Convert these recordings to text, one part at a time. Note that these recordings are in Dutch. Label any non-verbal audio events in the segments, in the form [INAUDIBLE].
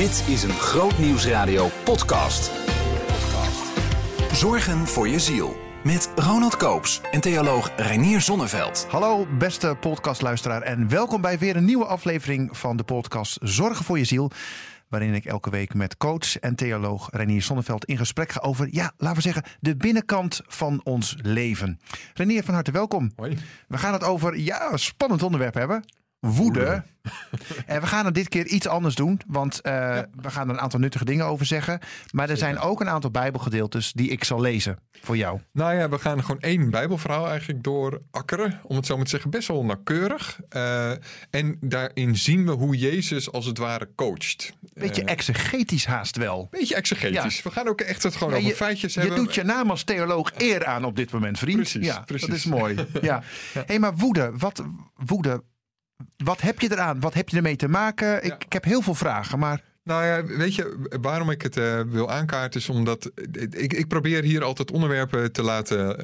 Dit is een Groot Nieuwsradio podcast. Zorgen voor je ziel. Met Ronald Koops en theoloog Reinier Zonneveld. Hallo beste podcastluisteraar en welkom bij weer een nieuwe aflevering van de podcast Zorgen voor je ziel. Waarin ik elke week met coach en theoloog Renier Zonneveld in gesprek ga over, ja, laten we zeggen, de binnenkant van ons leven. Renier, van harte welkom. Hoi. We gaan het over, ja, een spannend onderwerp hebben. Woede. [LAUGHS] En we gaan het dit keer iets anders doen, want eh, we gaan er een aantal nuttige dingen over zeggen. Maar er zijn ook een aantal Bijbelgedeeltes die ik zal lezen voor jou. Nou ja, we gaan gewoon één Bijbelverhaal eigenlijk doorakkeren. Om het zo maar te zeggen, best wel nauwkeurig. Uh, en daarin zien we hoe Jezus als het ware coacht. Beetje Uh, exegetisch haast wel. beetje exegetisch. Ja. We gaan ook echt het gewoon Ja, over je, feitjes je hebben. doet je naam als theoloog eer aan op dit moment, vriend. Precies, ja, precies. Dat is mooi. [LAUGHS] Ja. Hey, maar woede, wat, woede, wat heb je eraan? Wat heb je ermee te maken? Ik, Ja. ik heb heel veel vragen, maar Nou ja, weet je waarom ik het eh, wil aankaarten? Is omdat eh, ik, ik probeer hier altijd onderwerpen te laten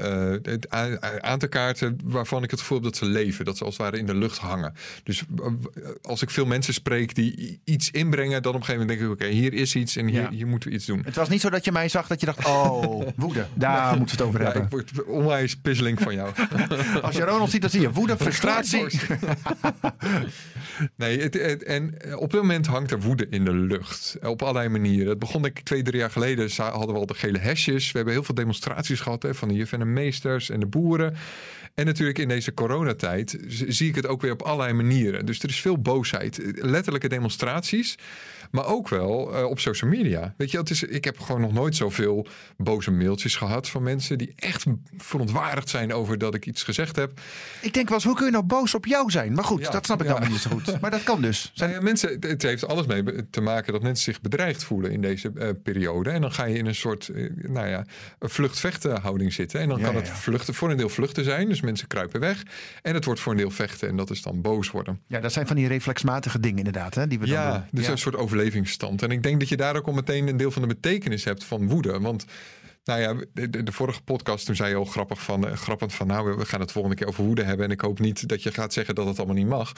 eh, aan, te kaarten waarvan ik het gevoel heb dat ze leven. Dat ze als het ware in de lucht hangen. Dus als ik veel mensen spreek die iets inbrengen, dan op een gegeven moment denk ik: oké, hier is iets en hier, Ja. hier moeten we iets doen. het was niet zo dat je mij zag dat je dacht, oh, [LAUGHS] woede, daar moeten we het over Ja, ik hebben. word onwijs pisseling van jou. [LAUGHS] Als je Ronald ziet, dan zie je woede, [LAUGHS] frustratie. Nee, het, het- en op dit moment hangt er woede in de lucht. Eh, Op allerlei manieren. Het begon ik twee, drie jaar geleden. Hadden we al de gele hesjes. We hebben heel veel demonstraties gehad hè, van de juffen en de meesters en de boeren. En natuurlijk in deze coronatijd zie ik het ook weer op allerlei manieren. Dus er is veel boosheid. Eh, Letterlijke demonstraties. Maar ook wel eh, op social media. Weet je, het is, ik heb gewoon nog nooit zoveel boze mailtjes gehad van mensen die echt verontwaardigd zijn over dat ik iets gezegd heb. Ik denk wel eens, hoe kun je nou boos op jou zijn? Maar goed, Ja, dat snap ik ja. dan niet zo goed. Maar dat kan dus. [LAUGHS] Nou ja, mensen, het- heeft alles mee te maken dat mensen zich bedreigd voelen in deze eh, periode. En dan ga je in een soort eh, nou ja, vlucht-vechten houding zitten. En dan kan het vluchten, voor een deel vluchten zijn. Dus mensen kruipen weg. En het wordt voor een deel vechten. En dat is dan boos worden. Ja, dat zijn van die reflexmatige dingen inderdaad, hè, die we dan Ja, doen. dus een soort overlevingsstand. En ik denk dat je daar ook al meteen een deel van de betekenis hebt van woede. Want nou ja, de, vorige podcast toen zei je al grappig van, eh, grappend van... nou, we gaan het volgende keer over woede hebben. En ik hoop niet dat je gaat zeggen dat het allemaal niet mag.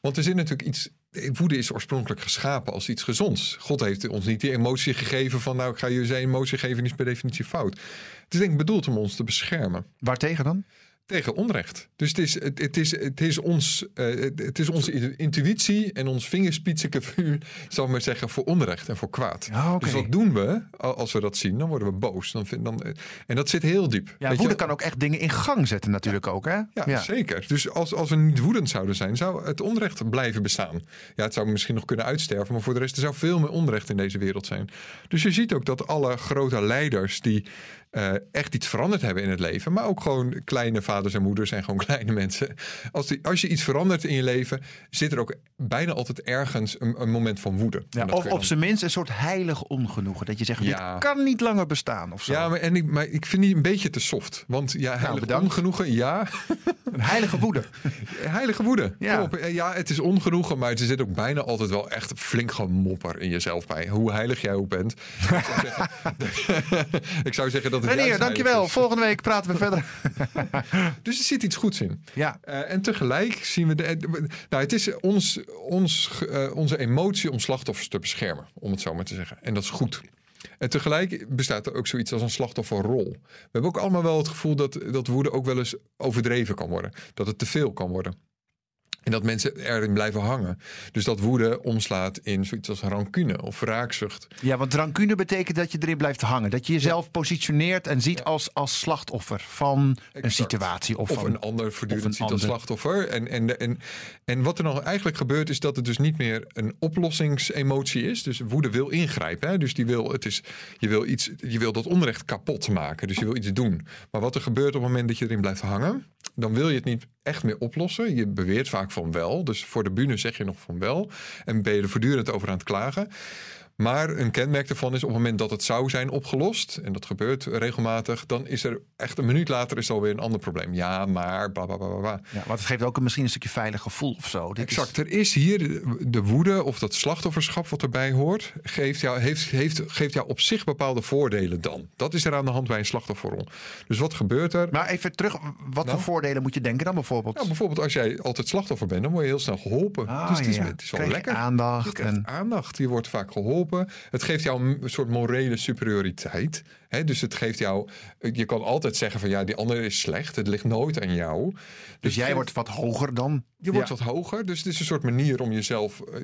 Want er zit natuurlijk iets... Woede is oorspronkelijk geschapen als iets gezonds. God heeft ons niet die emotie gegeven van... nou, ik ga je zijn emotie geven en is per definitie fout. Het is denk ik bedoeld om ons te beschermen Waartegen dan? Tegen onrecht. Dus het is, het, het is, het is, ons, eh, het, is onze intuïtie en ons vingerspitsengevoel, zal ik maar zeggen, voor onrecht en voor kwaad. Ja, oké. Dus wat doen we als we dat zien? Dan worden we boos. Dan vind, dan, eh, en dat zit heel diep. Ja, Weet woede je? kan ook echt dingen in gang zetten natuurlijk ook, hè? Ja, zeker. Dus als, als we niet woedend zouden zijn, zou het onrecht blijven bestaan. Ja, het zou misschien nog kunnen uitsterven, maar voor de rest er zou veel meer onrecht in deze wereld zijn. Dus je ziet ook dat alle grote leiders die eh, echt iets veranderd hebben in het leven, maar ook gewoon kleine vaders en moeders en gewoon [LAUGHS] kleine mensen. Als, die, als je iets verandert in je leven, zit er ook bijna altijd ergens een, een moment van woede. Ja, dat of op zijn minst een soort heilig ongenoegen. Dat je zegt, Ja. dit kan niet langer bestaan of zo. ja, maar, en ik, maar ik vind die een beetje te soft. Want ja, heilig bedankt. ongenoegen, ja. [LAUGHS] Een heilige woede. [LAUGHS] Heilige woede. Ja. Eh, Ja, het is ongenoegen, maar er zit ook bijna altijd wel echt flink gemopper in jezelf bij. Hoe heilig jij ook bent. ik, zou zeggen, zeggen dat het Meneer, dankjewel. is. Volgende week praten we verder. [LAUGHS] Dus er zit iets goeds in. Ja, Eh, en tegelijk zien we... De, eh, nou, het is ons, ons, eh, onze emotie om slachtoffers te beschermen, om het zo maar te zeggen. En dat is goed. En tegelijk bestaat er ook zoiets als een slachtofferrol. We hebben ook allemaal wel het gevoel dat, dat woede ook wel eens overdreven kan worden. Dat het te veel kan worden. En dat mensen erin blijven hangen. Dus dat woede omslaat in zoiets als rancune of wraakzucht. ja, want rancune betekent dat je erin blijft hangen. Dat je jezelf positioneert en ziet als, als slachtoffer van een situatie. Of, Of van, een ander voortdurend ziet als slachtoffer. En, en, en, en wat er nou eigenlijk gebeurt is dat het dus niet meer een oplossingsemotie is. Dus woede wil ingrijpen. Hè? Dus die wil, het is, je, wil iets, je wil dat onrecht kapot maken. Dus je wil iets doen. Maar wat er gebeurt op het moment dat je erin blijft hangen... dan wil je het niet echt meer oplossen. Je beweert vaak van wel. Dus voor de bühne zeg je nog van wel. En ben je er voortdurend over aan het klagen. Maar een kenmerk daarvan is op het moment dat het zou zijn opgelost, en dat gebeurt regelmatig, dan is er echt een minuut later is er alweer een ander probleem. Ja, maar bla bla bla bla, bla. Ja, want het geeft ook een, misschien een stukje veilig gevoel of zo. Dit is- Exact. Er is hier de- de woede of dat slachtofferschap wat erbij hoort, geeft jou, heeft, heeft, geeft jou op zich bepaalde voordelen dan. Dat is er aan de hand bij een slachtofferrol. Dus wat gebeurt er? Maar even terug, wat Nou? voor voordelen moet je denken dan bijvoorbeeld? Nou, bijvoorbeeld als jij altijd slachtoffer bent, dan word je heel snel geholpen. Ah, dus het is, ja, ja. het is wel lekker. aandacht Je krijgt en- aandacht. Je wordt vaak geholpen. Het geeft jou een soort morele superioriteit. Dus het geeft jou... Je kan altijd zeggen van ja, die andere is slecht. Het ligt nooit aan jou. Dus, Dus jij wordt wat hoger dan. je wordt wat hoger, dus het is een soort manier om jezelf... eh,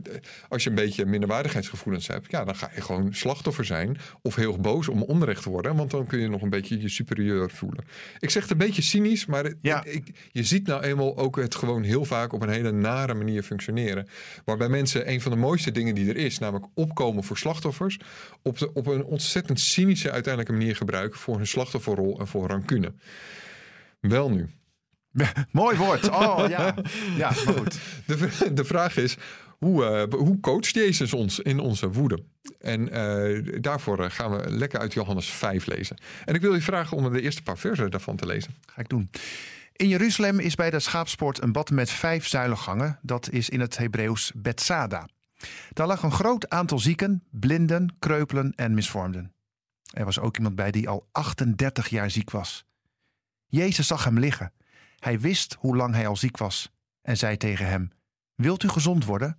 Als je een beetje minderwaardigheidsgevoelens hebt... ja, dan ga je gewoon slachtoffer zijn... of heel boos om onrecht te worden... want dan kun je nog een beetje je superieur voelen. Ik zeg het een beetje cynisch, maar het- Ja. ik, ik- je ziet nou eenmaal ook het gewoon heel vaak... op een hele nare manier functioneren. Waarbij mensen een van de mooiste dingen die er is... namelijk opkomen voor slachtoffers... op, de, op een ontzettend cynische uiteindelijke manier gebruiken... voor hun slachtofferrol en voor rancune. Wel nu. [LAUGHS] Mooi woord. Oh ja. [LAUGHS] Ja, maar goed. De, de vraag is, hoe, eh, hoe coacht Jezus ons in onze woede? En eh, daarvoor eh, gaan we lekker uit Johannes 5 lezen. En ik wil je vragen om de eerste paar versen daarvan te lezen. Ga ik doen. In Jeruzalem is bij de schaapsport een bad met vijf zuilengangen. Dat is in het Hebreeuws Bethsada. Daar lag een groot aantal zieken, blinden, kreupelen en misvormden. Er was ook iemand bij die al 38 jaar ziek was. Jezus zag hem liggen. Hij wist hoe lang hij al ziek was en zei tegen hem: Wilt u gezond worden?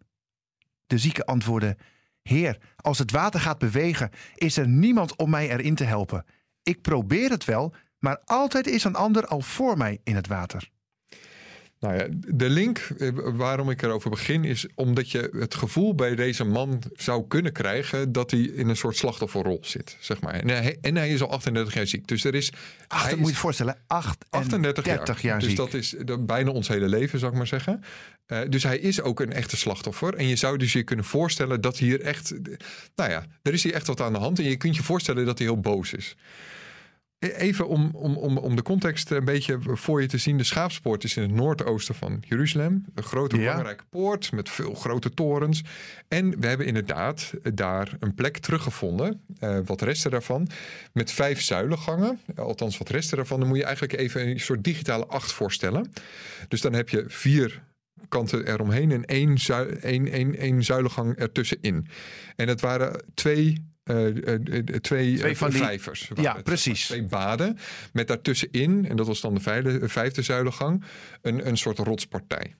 De zieke antwoordde: Heer, als het water gaat bewegen, is er niemand om mij erin te helpen. Ik probeer het wel, maar altijd is een ander al voor mij in het water. Nou ja, de link eh, waarom ik erover begin is omdat je het gevoel bij deze man zou kunnen krijgen dat hij in een soort slachtofferrol zit, zeg maar. En hij, en hij is al 38 jaar ziek. Dus er is, Ach, hij moet je voorstellen. 38 jaar. 38 jaar dus ziek. dat is bijna ons hele leven, zou ik maar zeggen. Eh, dus hij is ook een echte slachtoffer. En je zou dus je kunnen voorstellen dat hier echt... Nou ja, er is hier echt wat aan de hand. En je kunt je voorstellen dat hij heel boos is. Even om, om, om, om de context een beetje voor je te zien. De schaapspoort is in het noordoosten van Jeruzalem. Een grote Ja. belangrijke poort met veel grote torens. En we hebben inderdaad daar een plek teruggevonden. eh, wat resten daarvan. Met vijf zuilengangen. Althans wat resten daarvan. Dan moet je eigenlijk even een soort digitale acht voorstellen. Dus dan heb je vier kanten eromheen en één, zui, één, één, één zuilengang ertussenin. En het waren twee... eh, twee, Twee van vijvers. Ja, het. precies. Twee baden met daartussenin, en dat was dan de vijfde, vijfde zuilengang, een, een soort rotspartij.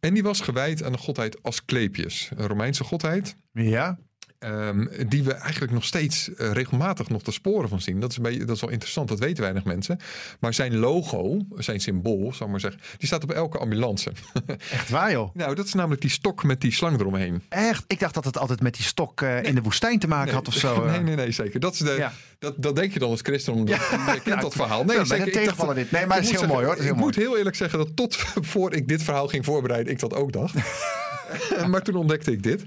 En die was gewijd aan de godheid Asclepius, een Romeinse godheid. Ja, ehm, die we eigenlijk nog steeds eh, regelmatig nog de sporen van zien. Dat is, beetje, dat is wel interessant, dat weten weinig mensen. Maar zijn logo, zijn symbool, zal ik maar zeggen, die staat op elke ambulance. [LAUGHS] echt waar joh. nou, dat is namelijk die stok met die slang eromheen. Echt? Ik dacht dat het altijd met die stok eh, in de woestijn te maken had of zo. [LAUGHS] eh. Nee, nee, nee, zeker. Dat, is de, Ja. dat, dat denk je dan als christen, omdat je [LAUGHS] kent dat verhaal. Nee, Wel, zeker. Ik dacht- tegenvaller dit. Nee, maar het is heel mooi hoor. heel ik mooi. moet heel eerlijk zeggen dat tot voor ik dit verhaal ging voorbereiden, ik dat ook dacht. maar toen ontdekte ik dit.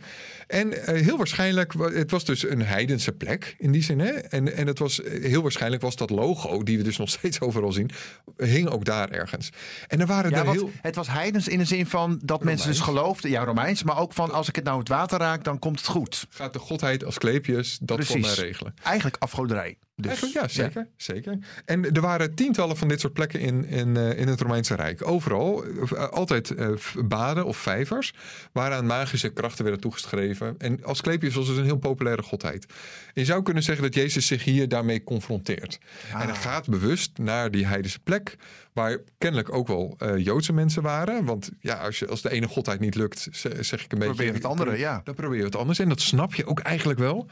En eh, heel waarschijnlijk, wa- het was dus een heidense plek in die zin. Hè? En, en het was, eh, heel waarschijnlijk was dat logo, die we dus nog [LAUGHS] steeds overal zien, hing ook daar ergens. En er waren Ja, want heel... het was heidens in de zin van dat mensen dus geloofden, ja Romeins, maar ook van als ik het nou het water raak, dan komt het goed. Gaat de godheid Asclepius dat voor mij regelen? Eigenlijk afgoderij. Dus, ja, zeker, zeker. En er waren tientallen van dit soort plekken in, in, eh, in het Romeinse Rijk. Overal, eh, altijd eh, v- baden of vijvers, waaraan magische krachten werden toegeschreven. En Asclepius was dus een heel populaire godheid. En je zou kunnen zeggen dat Jezus zich hier daarmee confronteert. En hij gaat bewust naar die heidense plek, waar kennelijk ook wel Joodse mensen waren. Want ja, als, je, als de ene godheid niet lukt, ze- zeg ik een beetje... Probeer het andere, ja. Dan probeer je het anders. En dat snap je ook eigenlijk wel.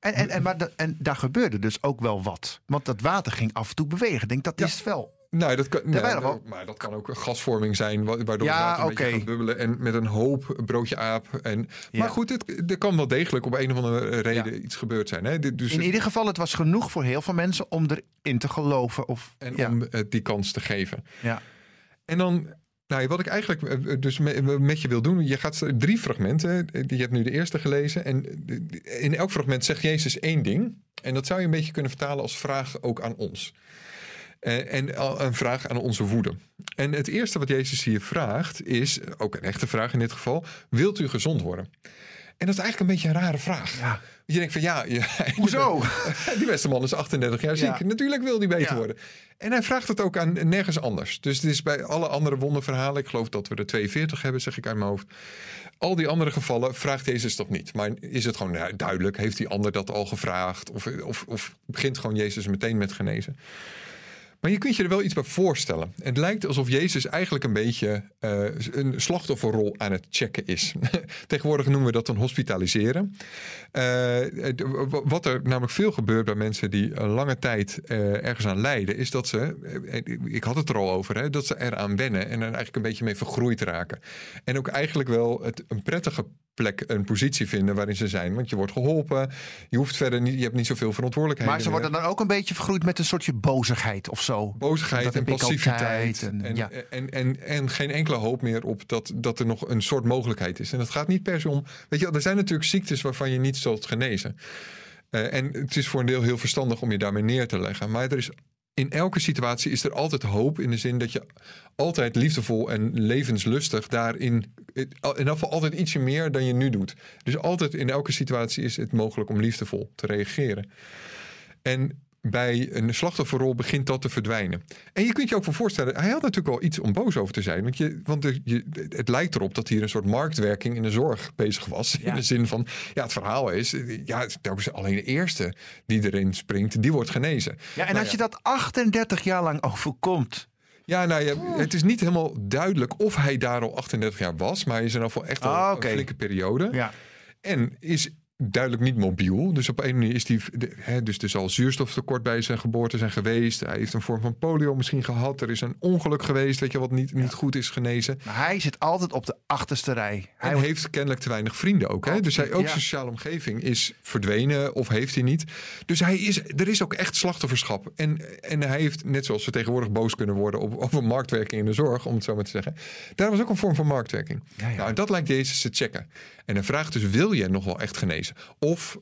En, en, en, maar en daar gebeurde dus ook wel wat. Want dat water ging af en toe bewegen. Ik denk, dat Ja. is wel... Nou, dat kan, nee, maar dat kan ook een gasvorming zijn, wa- waardoor Ja, het water een beetje gaat bubbelen. En met een hoop broodje aap. En, Ja. Maar goed, het, er kan wel degelijk op een of andere reden iets gebeurd zijn. Hè? Dus, In ieder geval, het was genoeg voor heel veel mensen om erin te geloven. Of, en om eh, die kans te geven. ja. En dan, nou, wat ik eigenlijk eh, dus me- met je wil doen. Je gaat drie fragmenten. eh, Je hebt nu de eerste gelezen. En eh, in elk fragment zegt Jezus één ding. En dat zou je een beetje kunnen vertalen als vraag ook aan ons. Eh, en een vraag aan onze woede. En het eerste wat Jezus hier vraagt is, ook een echte vraag in dit geval, wilt u gezond worden? En dat is eigenlijk een beetje een rare vraag. Ja. Je denkt van ja, ja Hoezo? [LAUGHS] die beste man is 38 jaar ziek. Ja. Natuurlijk wil hij beter worden. En hij vraagt het ook aan nergens anders. Dus het is bij alle andere wonderverhalen. Ik geloof dat we er 42 hebben, zeg ik uit mijn hoofd. Al die andere gevallen vraagt Jezus dat niet. Maar is het gewoon ja, duidelijk? Heeft die ander dat al gevraagd? Of, of, of begint gewoon Jezus meteen met genezen? Maar je kunt je er wel iets bij voorstellen. Het lijkt alsof Jezus eigenlijk een beetje eh, een slachtofferrol aan het checken is. [LAUGHS] Tegenwoordig noemen we dat dan hospitaliseren. Eh, wat er namelijk veel gebeurt bij mensen die een lange tijd eh, ergens aan lijden, is dat ze, ik had het er al over, hè, dat ze eraan wennen en er eigenlijk een beetje mee vergroeid raken. En ook eigenlijk wel het, een prettige plek, een positie vinden waarin ze zijn. Want je wordt geholpen, je hoeft verder niet, je hebt niet zoveel verantwoordelijkheden. Maar ze worden dan ook een beetje vergroeid met een soortje bozigheid of zo. Bozigheid en passiviteit. En, En, ja. en, en, en geen enkele hoop meer op dat, dat er nog een soort mogelijkheid is. En dat gaat niet per se om. Weet je, wel, er zijn natuurlijk ziektes waarvan je niet zult genezen. Eh, en het is voor een deel heel verstandig om je daarmee neer te leggen. Maar er is, in elke situatie is er altijd hoop. In de zin dat je altijd liefdevol en levenslustig daarin. In elk geval altijd ietsje meer dan je nu doet. Dus altijd in elke situatie is het mogelijk om liefdevol te reageren. En bij een slachtofferrol begint dat te verdwijnen. En je kunt je ook wel voorstellen, hij had natuurlijk wel iets om boos over te zijn. Want, je, want de- je, het lijkt erop dat hier een soort marktwerking in de zorg bezig was. Ja. In de zin van, ja, het verhaal is, ja, telkens alleen de eerste die erin springt, die wordt genezen. ja, en Nou als je dat 38 jaar lang overkomt. Ja, nou ja, het is niet helemaal duidelijk of hij daar al 38 jaar was. Maar hij is in ieder geval echt al Ah, een flinke periode. Ja. En is duidelijk niet mobiel. Dus op een manier is de- Hè, dus er zal zuurstoftekort bij zijn geboorte zijn geweest. Hij heeft een vorm van polio misschien gehad. Er is een ongeluk geweest, weet je, wat niet, niet goed is genezen. Maar hij zit altijd op de achterste rij. Hij heeft kennelijk te weinig vrienden ook. Hè? Dus hij, ook Absoluut, ja. zijn sociale omgeving is verdwenen of heeft hij niet. Dus hij is, er is ook echt slachtofferschap. En, en hij heeft, net zoals we tegenwoordig boos kunnen worden op, over marktwerking in de zorg, om het zo maar te zeggen. Daar was ook een vorm van marktwerking. Ja. Nou, en dat lijkt Jezus te checken. En hij vraagt dus, wil je nog wel echt genezen? Of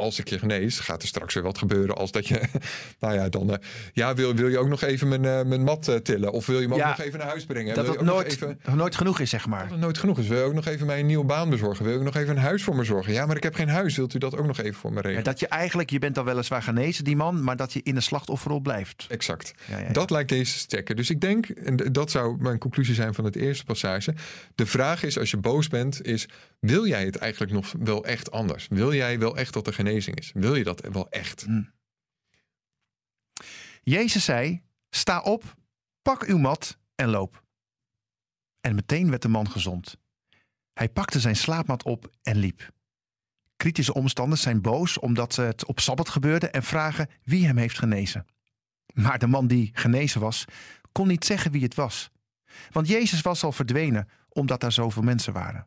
als ik je genees, gaat er straks weer wat gebeuren als dat je, [LAUGHS] nou ja, dan, eh, ja, wil, wil je ook nog even mijn, eh, mijn mat eh, tillen? Of wil je me Ja, ook nog even naar huis brengen? dat het nooit, even- nooit genoeg is, zeg maar. dat het nooit genoeg is. Wil je ook nog even mij een nieuwe baan bezorgen? Wil je ook nog even een huis voor me zorgen? Ja, maar ik heb geen huis. Wilt u dat ook nog even voor me Ja, regelen? dat je eigenlijk, je bent al weliswaar genezen, die man, maar dat je in een slachtofferrol blijft. Exact. Ja, ja, ja. Dat lijkt deze te checken. Dus ik denk, en dat zou mijn conclusie zijn van het eerste passage. De vraag is, als je boos bent, is... wil jij het eigenlijk nog wel echt anders? Wil jij wel echt dat er is? Wil je dat wel echt? Jezus zei: Sta op, pak uw mat en loop. En meteen werd de man gezond. Hij pakte zijn slaapmat op en liep. Kritische omstanders zijn boos omdat het op sabbat gebeurde en vragen wie hem heeft genezen. Maar de man die genezen was, kon niet zeggen wie het was. Want Jezus was al verdwenen omdat er zoveel mensen waren.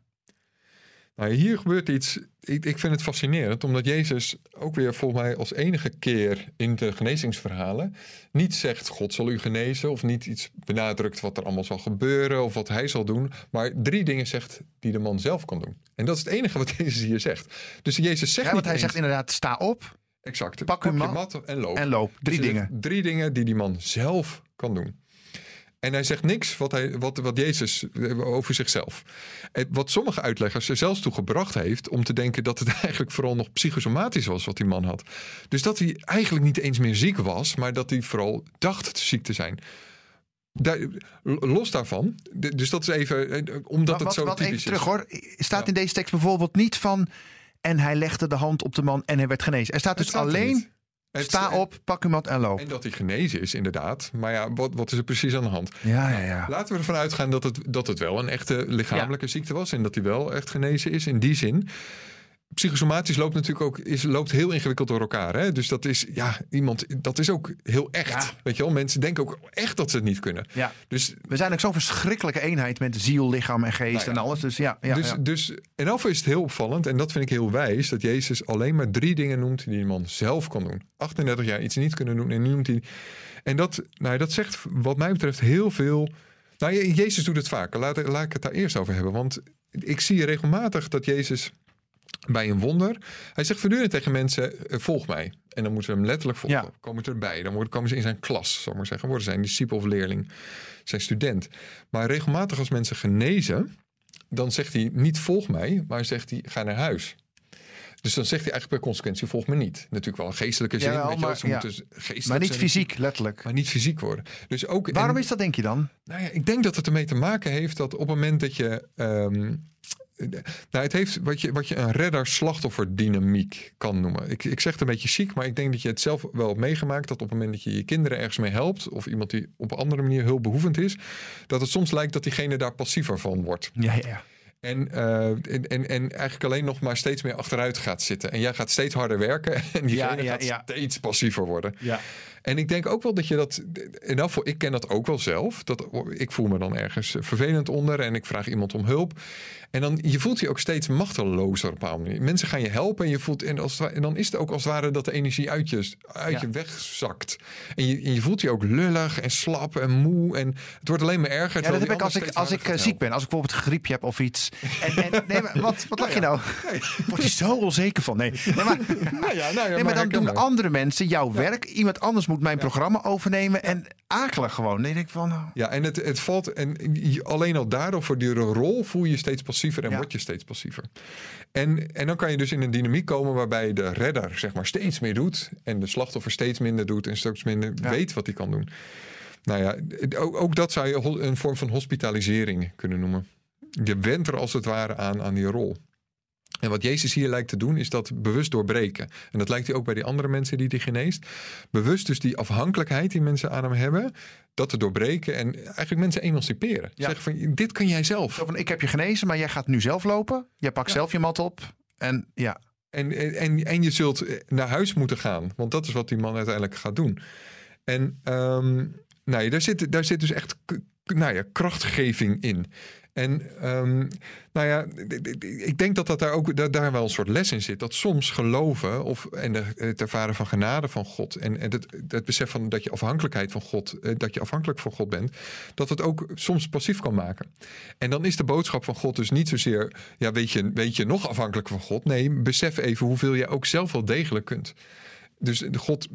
Nou, hier gebeurt iets. Ik, ik vind het fascinerend, omdat Jezus ook weer volgens mij als enige keer in de genezingsverhalen niet zegt: God zal u genezen, of niet iets benadrukt wat er allemaal zal gebeuren of wat hij zal doen, maar drie dingen zegt die de man zelf kan doen. En dat is het enige wat [LAUGHS] Jezus hier zegt. Dus Jezus zegt Ja, want hij eens- zegt inderdaad: sta op exact: pak pak, uw je mat mat en loop. en loop. Drie Dus dingen. Drie dingen die die man zelf kan doen. En hij zegt niks wat, hij, wat, wat Jezus eh, over zichzelf. Wat sommige uitleggers er zelfs toe gebracht heeft om te denken dat het [LAUGHS] eigenlijk vooral nog psychosomatisch was wat die man had. Dus dat hij eigenlijk niet eens meer ziek was, maar dat hij vooral dacht ziek te zijn. Daar, los daarvan, dus dat is even, eh, omdat het wat, zo wat typisch even terug is. hoor. Staat Ja. in deze tekst bijvoorbeeld niet van. En hij legde de hand op de man en hij werd genezen. Er staat dus staat alleen. Het Sta op, pak mat en loop. En dat hij genezen is, inderdaad. Maar ja, wat, wat is er precies aan de hand? Ja, ja, ja. Laten we ervan uitgaan dat het, dat het wel een echte lichamelijke ziekte was. En dat hij wel echt genezen is in die zin. Psychosomatisch loopt natuurlijk ook is, loopt heel ingewikkeld door elkaar. Hè? Dus dat is, ja, iemand, dat is ook heel echt. Ja. Weet je wel, mensen denken ook echt dat ze het niet kunnen. ja. Dus, We zijn ook zo'n verschrikkelijke eenheid met ziel, lichaam en geest Nou ja. en alles. Dus ja, ja, dus, ja. dus in elk geval is het heel opvallend. En dat vind ik heel wijs. Dat Jezus alleen maar drie dingen noemt die een man zelf kan doen. 38 jaar iets niet kunnen doen. En nu noemt hij. En dat, nou, dat zegt wat mij betreft heel veel. Nou, Je- Jezus doet het vaker. Laat, laat ik het daar eerst over hebben. Want ik zie regelmatig dat Jezus bij een wonder. Hij zegt voortdurend tegen mensen: eh, volg mij. En dan moeten ze hem letterlijk volgen. Ja. Komen ze erbij. Dan worden, komen ze in zijn klas, zal ik maar zeggen. Worden zijn discipel of leerling, zijn student. Maar regelmatig als mensen genezen. dan zegt hij niet volg mij, maar zegt hij ga naar huis. Dus dan zegt hij eigenlijk per consequentie volg me niet. Natuurlijk wel een geestelijke zin, wel, maar- ze ja. moeten geestelijk Maar niet zijn, fysiek, letterlijk. Maar niet fysiek worden. Dus ook, en- Waarom is dat, denk je dan? nou ja, ik denk dat het ermee te maken heeft dat op het moment dat je. ehm, nou, het heeft wat je, wat je een redder-slachtoffer-dynamiek kan noemen. Ik, ik zeg het een beetje chic, maar ik denk dat je het zelf wel hebt meegemaakt. Dat op het moment dat je je kinderen ergens mee helpt. of iemand die op een andere manier hulpbehoevend is. dat het soms lijkt dat diegene daar passiever van wordt. Ja, ja. En, eh, en, en, en eigenlijk alleen nog maar steeds meer achteruit gaat zitten. En jij gaat steeds harder werken. [LAUGHS] En diegene Ja, ja, gaat ja. steeds passiever worden. ja. En ik denk ook wel dat je dat. Elk geval, ik ken dat ook wel zelf. Dat, ik voel me dan ergens vervelend onder en ik vraag iemand om hulp. En dan je voelt je ook steeds machtelozer op een bepaalde manier. Mensen gaan je helpen en, je voelt, en, als, en dan is het ook als het ware dat de energie uit je, uit Ja. je wegzakt. En je, en je voelt je ook lullig en slap en moe. En het wordt alleen maar erger. Ja, dat heb ik als ik, als ik eh, ziek ben. Als ik bijvoorbeeld een griepje heb of iets. En, en, nee, maar wat, wat lach je nou? [LAUGHS] Word je zo onzeker van? Nee, nee maar. [LAUGHS] Nou ja, nou ja, nee, maar dan doen andere mensen jouw werk. Iemand anders moet mijn programma overnemen. En akelig gewoon. Nee, denk ik van... nou, Ja, en het, het valt. En alleen al daardoor voor die rol voel je steeds passiever en Ja. word je steeds passiever. En, en dan kan je dus in een dynamiek komen waarbij de redder zeg maar steeds meer doet. En de slachtoffer steeds minder doet en steeds minder Ja. weet wat hij kan doen. Nou ja, ook, ook dat zou je een vorm van hospitalisering kunnen noemen. Je went er als het ware aan aan die rol. En wat Jezus hier lijkt te doen, is dat bewust doorbreken. En dat lijkt hij ook bij die andere mensen die hij geneest. Bewust dus die afhankelijkheid die mensen aan hem hebben, dat te doorbreken en eigenlijk mensen emanciperen. Ja. Zeggen van, dit kan jij zelf. Zo van, ik heb je genezen, maar jij gaat nu zelf lopen. Jij pakt Ja. zelf je mat op. En ja, En, en, en je zult naar huis moeten gaan. Want dat is wat die man uiteindelijk gaat doen. En ehm, nou ja, daar, zit, daar zit dus echt nou ja, krachtgeving in. En ehm, nou ja, ik denk dat, dat daar ook dat daar wel een soort les in zit. Dat soms geloven of, en het ervaren van genade van God... en, en het, besef van dat je afhankelijkheid van God... eh, dat je afhankelijk van God bent... dat het ook soms passief kan maken. En dan is de boodschap van God dus niet zozeer... ja, weet je, weet je nog afhankelijk van God? Nee, besef even hoeveel je ook zelf wel degelijk kunt. Dus de God,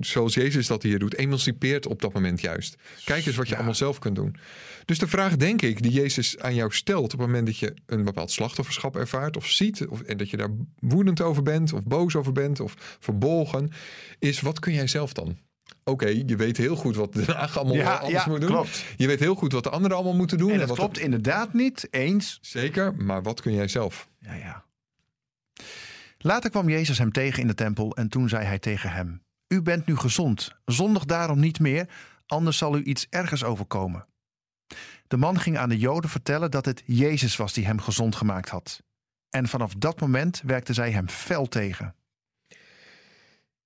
zoals Jezus dat hier doet, emancipeert op dat moment juist. Kijk eens wat je Ja. allemaal zelf kunt doen. Dus de vraag, denk ik, die Jezus aan jou stelt... op het moment dat je een bepaald slachtofferschap ervaart of ziet... Of, en dat je daar woedend over bent of boos over bent of verbolgen... is wat kun jij zelf dan? Oké, je weet heel goed wat Den Haag allemaal Ja, anders ja, moet doen. klopt. Je weet heel goed wat de anderen allemaal moeten doen. en dat wat klopt inderdaad niet. Eens. Zeker, maar wat kun jij zelf? Ja, ja. Later kwam Jezus hem tegen in de tempel en toen zei hij tegen hem: U bent nu gezond, zondig daarom niet meer, anders zal u iets ergers overkomen. De man ging aan de Joden vertellen dat het Jezus was die hem gezond gemaakt had. En vanaf dat moment werkte zij hem fel tegen.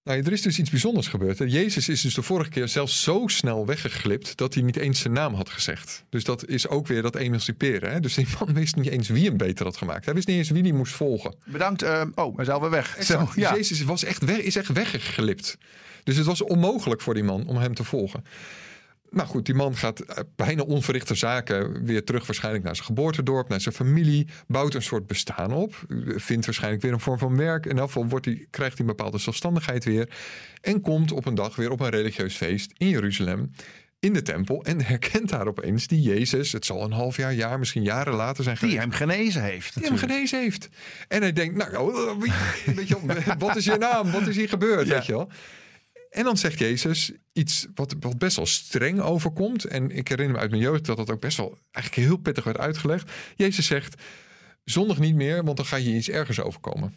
Nou, er is dus iets bijzonders gebeurd. Jezus is dus de vorige keer zelfs zo snel weggeglipt dat hij niet eens zijn naam had gezegd. Dus dat is ook weer dat emanciperen. Hè? Dus die man wist niet eens wie hem beter had gemaakt. Hij wist niet eens wie die moest volgen. Bedankt. eh, oh, hij is alweer weg. Zo, Exact. ja. Jezus was echt weg, is echt weggeglipt. Dus het was onmogelijk voor die man om hem te volgen. Nou goed, die man gaat eh, bijna onverrichte zaken weer terug waarschijnlijk naar zijn geboortedorp, naar zijn familie, bouwt een soort bestaan op, eh, vindt waarschijnlijk weer een vorm van werk. In elk geval wordt hij, krijgt hij een bepaalde zelfstandigheid weer en komt op een dag weer op een religieus feest in Jeruzalem in de tempel en herkent daar opeens die Jezus, het zal een half jaar, jaar, misschien jaren later zijn Die geweest, hem genezen heeft. die hem genezen heeft. En hij denkt, nou, oh, weet je wel, [LAUGHS] wat is je naam? Wat is hier gebeurd? Ja. Weet je wel? En dan zegt Jezus iets wat, wat best wel streng overkomt. En ik herinner me uit mijn jeugd dat dat ook best wel eigenlijk heel pittig werd uitgelegd. Jezus zegt, zondig niet meer, want dan ga je iets ergers overkomen.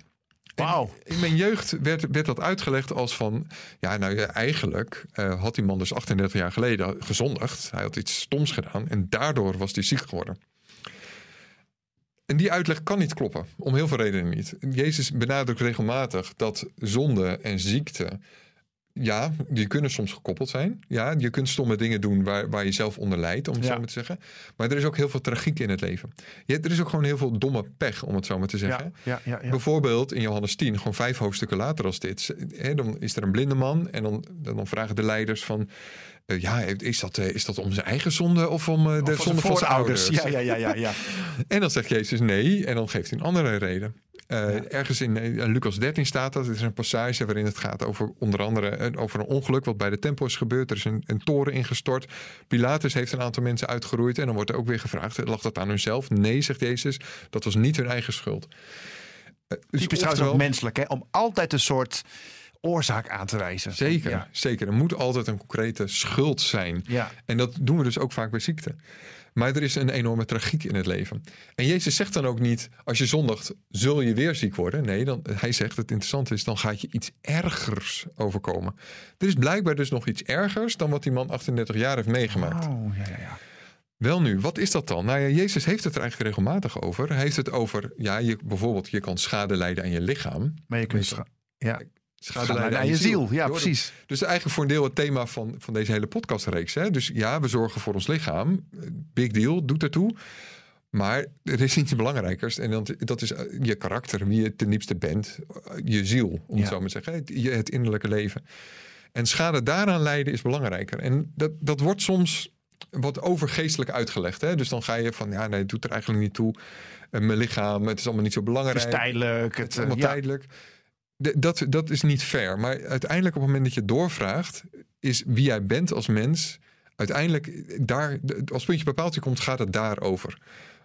Wauw. In mijn jeugd werd, werd dat uitgelegd als van... ja, nou ja, eigenlijk eh, had die man dus 38 jaar geleden gezondigd. Hij had iets stoms gedaan en daardoor was hij ziek geworden. En die uitleg kan niet kloppen, om heel veel redenen niet. Jezus benadrukt regelmatig dat zonde en ziekte... ja, die kunnen soms gekoppeld zijn. Ja, je kunt stomme dingen doen waar, waar je zelf onder lijdt, om het Ja. zo maar te zeggen. Maar er is ook heel veel tragiek in het leven. Er is ook gewoon heel veel domme pech, om het zo maar te zeggen. Ja, ja. Bijvoorbeeld in Johannes 10, gewoon vijf hoofdstukken later als dit. Hè, dan is er een blinde man en dan, dan vragen de leiders van... eh, ja, is dat, eh, is dat om zijn eigen zonde of om eh, de Of zonde van zijn ouders? Ja, ja, ja, ja, ja. [LAUGHS] En dan zegt Jezus nee en dan geeft hij een andere reden. Eh, Ergens in eh, Lucas 13 staat dat. Het is een passage waarin het gaat over onder andere eh, over een ongeluk wat bij de tempel is gebeurd. Er is een, een toren ingestort. Pilatus heeft een aantal mensen uitgeroeid. En dan wordt er ook weer gevraagd, lag dat aan hunzelf? Nee, zegt Jezus, dat was niet hun eigen schuld. Eh, dus Typisch trouwens oftewel- ook menselijk, hè? om altijd een soort oorzaak aan te wijzen. Zeker, Ja. zeker. Er moet altijd een concrete schuld zijn. Ja. En dat doen we dus ook vaak bij ziekte. Maar er is een enorme tragiek in het leven. En Jezus zegt dan ook niet, als je zondigt, zul je weer ziek worden. Nee, dan, hij zegt, het interessante is, dan gaat je iets ergers overkomen. Er is blijkbaar dus nog iets ergers dan wat die man 38 jaar heeft meegemaakt. Oh, ja, ja, ja. Wel nu, wat is dat dan? Nou ja, Jezus heeft het er eigenlijk regelmatig over. Hij heeft het over, ja, je, bijvoorbeeld, je kan schade lijden aan je lichaam. Maar je kunt ja. Schade aan je ziel. Ja, precies. Dus eigenlijk voor een deel het thema van, van deze hele podcastreeks. Hè? Dus ja, we zorgen voor ons lichaam. Big deal, doet ertoe. Maar er is iets belangrijkers. En dat, dat is eh, je karakter, wie je ten diepste bent. eh, Je ziel, om Ja. het zo maar te zeggen. Het, je- het innerlijke leven. En schade daaraan lijden is belangrijker. En dat, dat wordt soms wat overgeestelijk uitgelegd. Hè? Dus dan ga je van, ja, nee, het doet er eigenlijk niet toe. Eh, mijn lichaam, het is allemaal niet zo belangrijk. Het is tijdelijk. Het Het, is allemaal ja. tijdelijk. Dat, dat is niet fair. Maar uiteindelijk op het moment dat je doorvraagt... is wie jij bent als mens... uiteindelijk, daar, als puntje bij paaltje komt... gaat het daarover.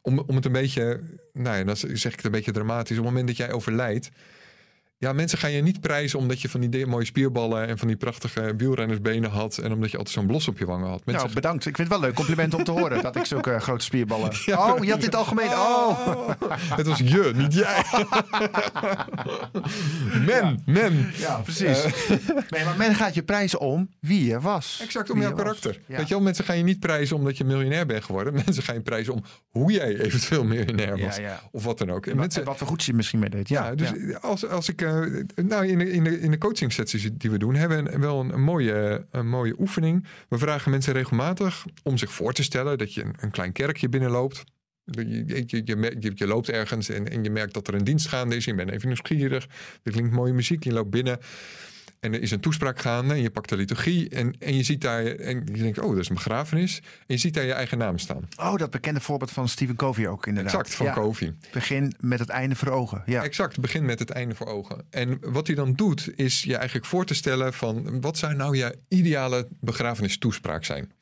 Om, om het een beetje... Nou ja, dan zeg ik het een beetje dramatisch. Op het moment dat jij overlijdt... Ja, mensen gaan je niet prijzen omdat je van die mooie spierballen... en van die prachtige wielrennersbenen had... en omdat je altijd zo'n blos op je wangen had. Mensen Nou, bedankt. Ik vind het wel leuk compliment om te horen dat ik zulke eh, grote spierballen. [LAUGHS] Ja. Oh, je had dit algemeen. Oh. [LAUGHS] Het was je, niet jij. [LAUGHS] men, men. Ja, precies. nee, maar men gaat je prijzen om wie je was. Exact, om Wie jouw karakter. Ja. Weet je wel, mensen gaan je niet prijzen omdat je miljonair bent geworden. Mensen gaan je prijzen om hoe jij eventueel miljonair was. Of wat dan ook. En mensen, en wat voor goeds je misschien mee deed. Ja, dus. Als, als ik... eh, nou, in de, in de, in de coaching sessies die we doen... hebben we wel een, mooie, een mooie oefening. We vragen mensen regelmatig om zich voor te stellen... dat je een, een klein kerkje binnenloopt. Je, je, je- je loopt ergens en, en je merkt dat er een dienst gaande is. Je bent even nieuwsgierig. Er klinkt mooie muziek. Je loopt binnen. En er is een toespraak gaande. En je pakt de liturgie. En, en je ziet daar... En je denkt, oh, dat is een begrafenis. En je ziet daar je eigen naam staan. Oh, dat bekende voorbeeld van Stephen Covey ook inderdaad. Exact, van ja. Kofi. Begin met het einde voor ogen. Ja. Exact, begin met het einde voor ogen. En wat hij dan doet, is je eigenlijk voor te stellen van... wat zou nou je ideale begrafenistoespraak zijn?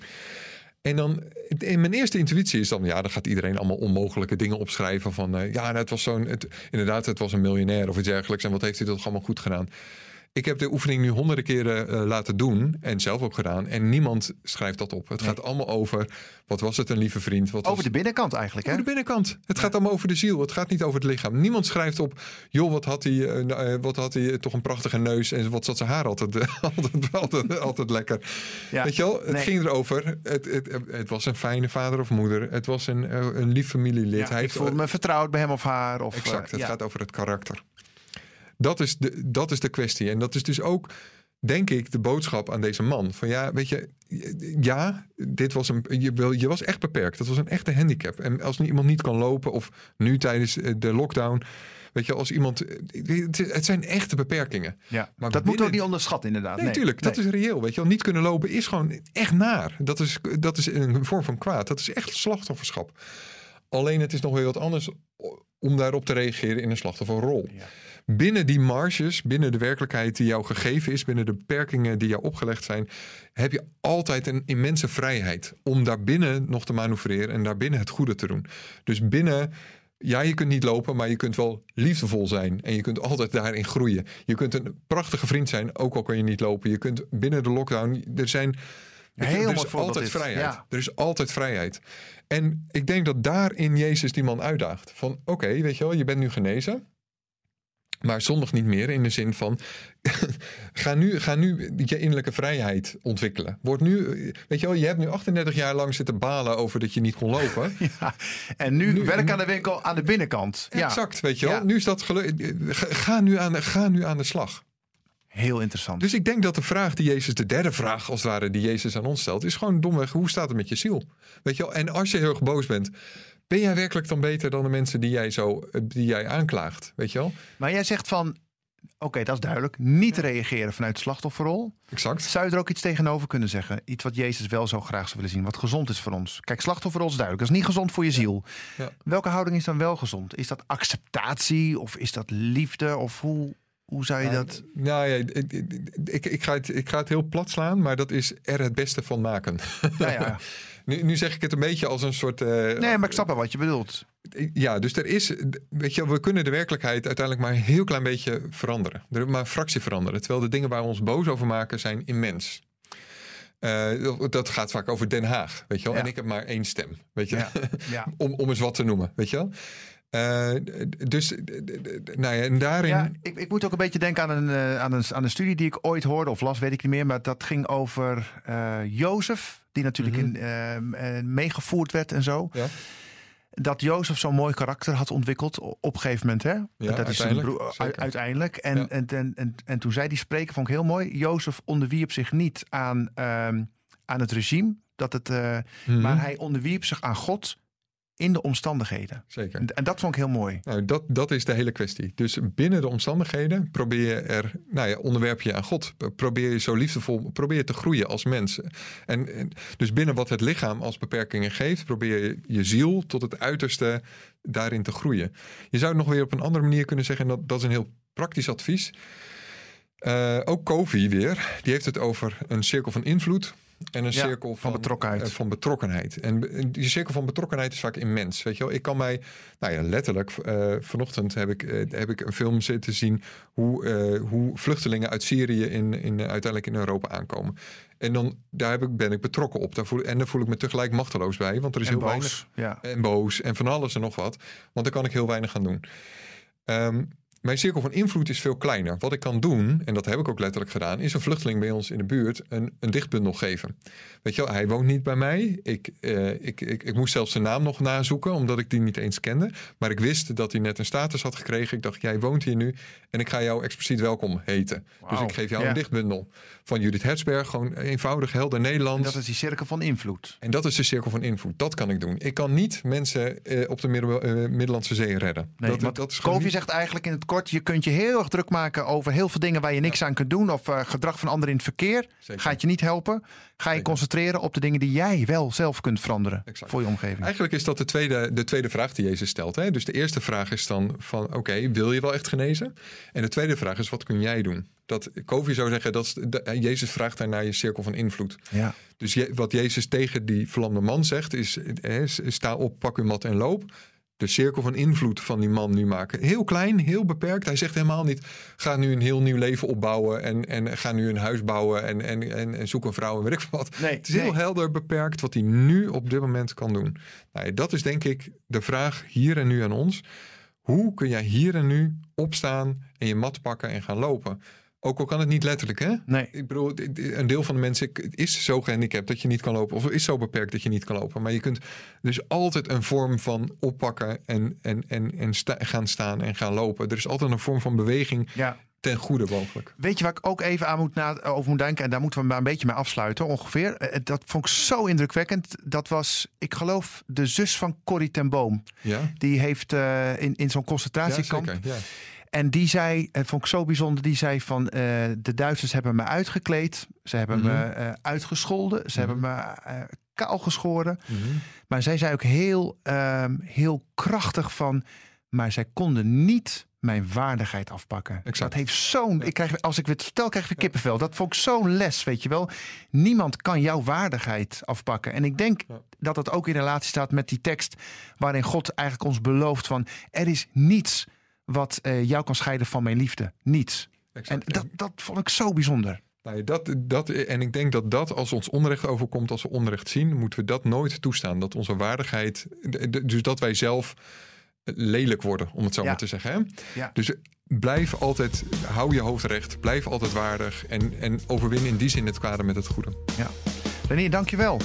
En dan, in mijn eerste intuïtie is dan... ja, dan gaat iedereen allemaal onmogelijke dingen opschrijven van... eh, ja, nou, het was zo'n... het- Inderdaad, het was een miljonair of iets dergelijks... en wat heeft hij toch allemaal goed gedaan? Ik heb de oefening nu honderden keren eh, laten doen... en zelf ook gedaan. En niemand schrijft dat op. Het gaat allemaal over... wat was het een lieve vriend? Wat Over was de binnenkant eigenlijk, hè? over de binnenkant. Het gaat allemaal over de ziel. Het gaat niet over het lichaam. Niemand schrijft op, joh, wat had hij, eh, nou, eh, wat had hij toch een prachtige neus en wat zat zijn haar altijd, [LAUGHS] altijd, altijd, altijd lekker. Ja. Weet je wel? Het Nee. ging erover. Het, het, het was een fijne vader of moeder. Het was een, een lief familielid. Ja, Hij ik voelde me vertrouwd bij hem of haar. Of, Exact, het gaat over het karakter. Dat is, de, dat is de kwestie. En dat is dus ook, denk ik, de boodschap aan deze man. Van ja, weet je, ja, dit was een, je, je was echt beperkt. Dat was een echte handicap. En als iemand niet kan lopen, of nu tijdens eh, de lockdown, weet je, als iemand. Het het zijn echte beperkingen. Ja. Maar dat moet binnen- ook niet onderschatten, inderdaad. Nee, natuurlijk. Dat is reëel. Weet je niet kunnen lopen is gewoon echt naar. Dat is, dat is een vorm van kwaad. Dat is echt slachtofferschap. Alleen het is nog weer wat anders om daarop te reageren in een slachtofferrol. Ja. Binnen die marges, binnen de werkelijkheid die jou gegeven is, binnen de beperkingen die jou opgelegd zijn, heb je altijd een immense vrijheid om daarbinnen nog te manoeuvreren en daarbinnen het goede te doen. Dus binnen, ja, je kunt niet lopen, maar je kunt wel liefdevol zijn en je kunt altijd daarin groeien. Je kunt een prachtige vriend zijn, ook al kan je niet lopen. Je kunt binnen de lockdown, er zijn Heel er is altijd vrijheid. Ja. Er is altijd vrijheid. En ik denk dat daarin Jezus die man uitdaagt. Van oké, weet je wel, je bent nu genezen. Maar zondag niet meer in de zin van [LAUGHS] ga, nu, ga nu je innerlijke vrijheid ontwikkelen. Word nu, weet je wel, je hebt nu 38 jaar lang zitten balen over dat je niet kon lopen. [LAUGHS] Ja. En nu, Nu- werk aan de winkel aan de binnenkant. Ja. Exact, weet je wel. Ja. Nu is dat gelu- ga, nu aan, de- ga nu aan de slag. Heel interessant. Dus ik denk dat de vraag die Jezus, de derde vraag als het ware, die Jezus aan ons stelt, is gewoon domweg, hoe staat het met je ziel? Weet je wel? En als je heel erg boos bent, ben jij werkelijk dan beter dan de mensen die jij zo, die jij aanklaagt? Weet je wel? Maar jij zegt van, Oké, dat is duidelijk. Niet reageren vanuit de slachtofferrol. Exact. Zou je er ook iets tegenover kunnen zeggen? Iets wat Jezus wel zo graag zou willen zien, wat gezond is voor ons. Kijk, slachtofferrol is duidelijk. Dat is niet gezond voor je ziel. Ja. Welke houding is dan wel gezond? Is dat acceptatie of is dat liefde? Of hoe, hoe zou je dat... Nou ja, ik, ik, ik, ga het, ik ga het heel plat slaan, maar dat is er het beste van maken. Ja, ja. [LAUGHS] nu, nu zeg ik het een beetje als een soort. eh, Nee, maar ik snap wel wat je bedoelt. Ja, dus er is, weet je, we kunnen de werkelijkheid uiteindelijk maar een heel klein beetje veranderen. Er maar een fractie veranderen. Terwijl de dingen waar we ons boos over maken zijn immens. Eh, dat- dat gaat vaak over Den Haag, weet je wel. Ja. En ik heb maar één stem, weet je. Ja, ja. [LAUGHS] om, om eens wat te noemen, weet je wel. Eh, dus, nou ja, en daarin... Ja, ik, ik moet ook een beetje denken aan een, eh, aan, een, aan een studie die ik ooit hoorde of las, weet ik niet meer. Maar dat ging over eh Jozef, die natuurlijk Mhm. in, meegevoerd werd en zo. Ja. Dat Jozef zo'n mooi karakter had ontwikkeld op een gegeven moment. Hè? dat is zijn uiteindelijk, broer, uiteindelijk. En, Ja. en, en, en, en toen zei die spreker, vond ik heel mooi. Jozef onderwierp zich niet aan, ehm, aan het regime. Dat het, Mhm, Maar hij onderwierp zich aan God in de omstandigheden. Zeker. En, dat vond ik heel mooi. Nou, dat, dat is de hele kwestie. Dus binnen de omstandigheden probeer je er, nou ja, onderwerp je aan God. Probeer je zo liefdevol, probeer je te groeien als mens. En, en dus binnen wat het lichaam als beperkingen geeft, probeer je je ziel tot het uiterste daarin te groeien. Je zou het nog weer op een andere manier kunnen zeggen, en dat, dat is een heel praktisch advies. Eh, ook Kofi weer, die heeft het over een cirkel van invloed. En een Ja, cirkel van van, betrokkenheid. eh, van betrokkenheid. En be- die cirkel van betrokkenheid is vaak immens. Weet je wel, ik kan mij, nou ja, letterlijk, eh, vanochtend heb ik, eh, heb ik een film zitten zien hoe, eh, hoe vluchtelingen uit Syrië in, in, eh, uiteindelijk in Europa aankomen. En dan daar heb ik, ben ik betrokken op. Daar voel, en daar voel ik me tegelijk machteloos bij, want er is En heel boos. weinig Ja. en boos en van alles en nog wat. Want daar kan ik heel weinig aan doen. Ehm, mijn cirkel van invloed is veel kleiner. Wat ik kan doen, en dat heb ik ook letterlijk gedaan, is een vluchteling bij ons in de buurt een, een dichtbundel geven. Weet je wel, hij woont niet bij mij. Ik, eh, ik, ik, ik moest zelfs zijn naam nog nazoeken, omdat ik die niet eens kende. Maar ik wist dat hij net een status had gekregen. Ik dacht, jij woont hier nu en ik ga jou expliciet welkom heten. Dus ik geef jou ja. een dichtbundel van Judith Herzberg. Gewoon eenvoudig, helder En Nederlands. dat is die cirkel van invloed. En dat is de cirkel van invloed. Dat kan ik doen. Ik kan niet mensen eh, op de eh, Middellandse Zee redden. Nee, dat, dat is niet- zegt eigenlijk in het kort: je kunt je heel erg druk maken over heel veel dingen waar je niks aan kunt doen. Of eh, gedrag van anderen in het verkeer. Zeker. Gaat je niet helpen. Ga je Zeker. concentreren op de dingen die jij wel zelf kunt veranderen Exact. voor je omgeving. Eigenlijk is dat de tweede, de tweede vraag die Jezus stelt. Hè? Dus de eerste vraag is dan van oké, wil je wel echt genezen? En de tweede vraag is wat kun jij doen? Dat Kofi zou zeggen, dat Jezus vraagt daar naar je cirkel van invloed. Ja. Dus je, wat Jezus tegen die verlamde man zegt is, sta op, pak uw mat en loop. De cirkel van invloed van die man nu maken. Heel klein, heel beperkt. Hij zegt helemaal niet, ga nu een heel nieuw leven opbouwen en, en ga nu een huis bouwen en, en, en, en zoek een vrouw en weet ik wat. Nee, Het is heel helder beperkt wat hij nu op dit moment kan doen. Nou, dat is denk ik de vraag hier en nu aan ons. Hoe kun jij hier en nu opstaan en je mat pakken en gaan lopen? Ook al kan het niet letterlijk, hè? Nee. Ik bedoel, een deel van de mensen is zo gehandicapt dat je niet kan lopen. Of is zo beperkt dat je niet kan lopen. Maar je kunt dus altijd een vorm van oppakken en, en, en, en sta- gaan staan en gaan lopen. Er is altijd een vorm van beweging Ja. ten goede mogelijk. Weet je waar ik ook even aan moet na, over moet denken? En daar moeten we maar een beetje mee afsluiten ongeveer. Eh, Dat vond ik zo indrukwekkend. Dat was, ik geloof, de zus van Corrie ten Boom. Ja, Die heeft eh, in, in zo'n ja concentratiekamp. zeker. Ja. En die zei, en vond ik zo bijzonder, die zei van eh, de Duitsers hebben me uitgekleed. Ze hebben Mhm. me eh, uitgescholden. Ze hebben me eh, kaal geschoren. Mhm. Maar zij zei ook heel, ehm, heel krachtig van, maar zij konden niet mijn waardigheid afpakken. Exact. Dat heeft zo'n, ik krijg, als ik het vertel, krijg ik Ja. kippenvel. Dat vond ik zo'n les, weet je wel. Niemand kan jouw waardigheid afpakken. En ik denk Ja. dat dat ook in relatie staat met die tekst waarin God eigenlijk ons belooft van, er is niets wat eh, jou kan scheiden van mijn liefde. Niets. En dat, dat vond ik zo bijzonder. Nou, dat, dat, en ik denk dat dat als ons onrecht overkomt, als we onrecht zien, moeten we dat nooit toestaan. Dat onze waardigheid, dus dat wij zelf lelijk worden, om het zo Ja. maar te zeggen. Hè? Ja. Dus blijf altijd, hou je hoofd recht, blijf altijd waardig en, en overwin in die zin het kwade met het goede. Renier, dankjewel.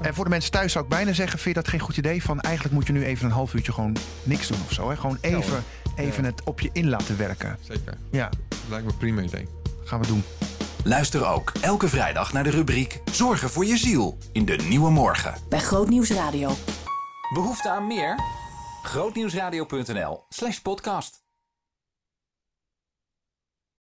En voor de mensen thuis zou ik bijna zeggen, vind je dat geen goed idee? Van eigenlijk moet je nu even een half uurtje gewoon niks doen of zo. Hè? Gewoon even. Even Ja. het op je in laten werken. Zeker, Ja, lijkt me prima idee. gaan we doen. Luister ook elke vrijdag naar de rubriek Zorgen voor je ziel in de Nieuwe Morgen. Bij Grootnieuws Radio. Behoefte aan meer? Grootnieuwsradio.nl slash podcast.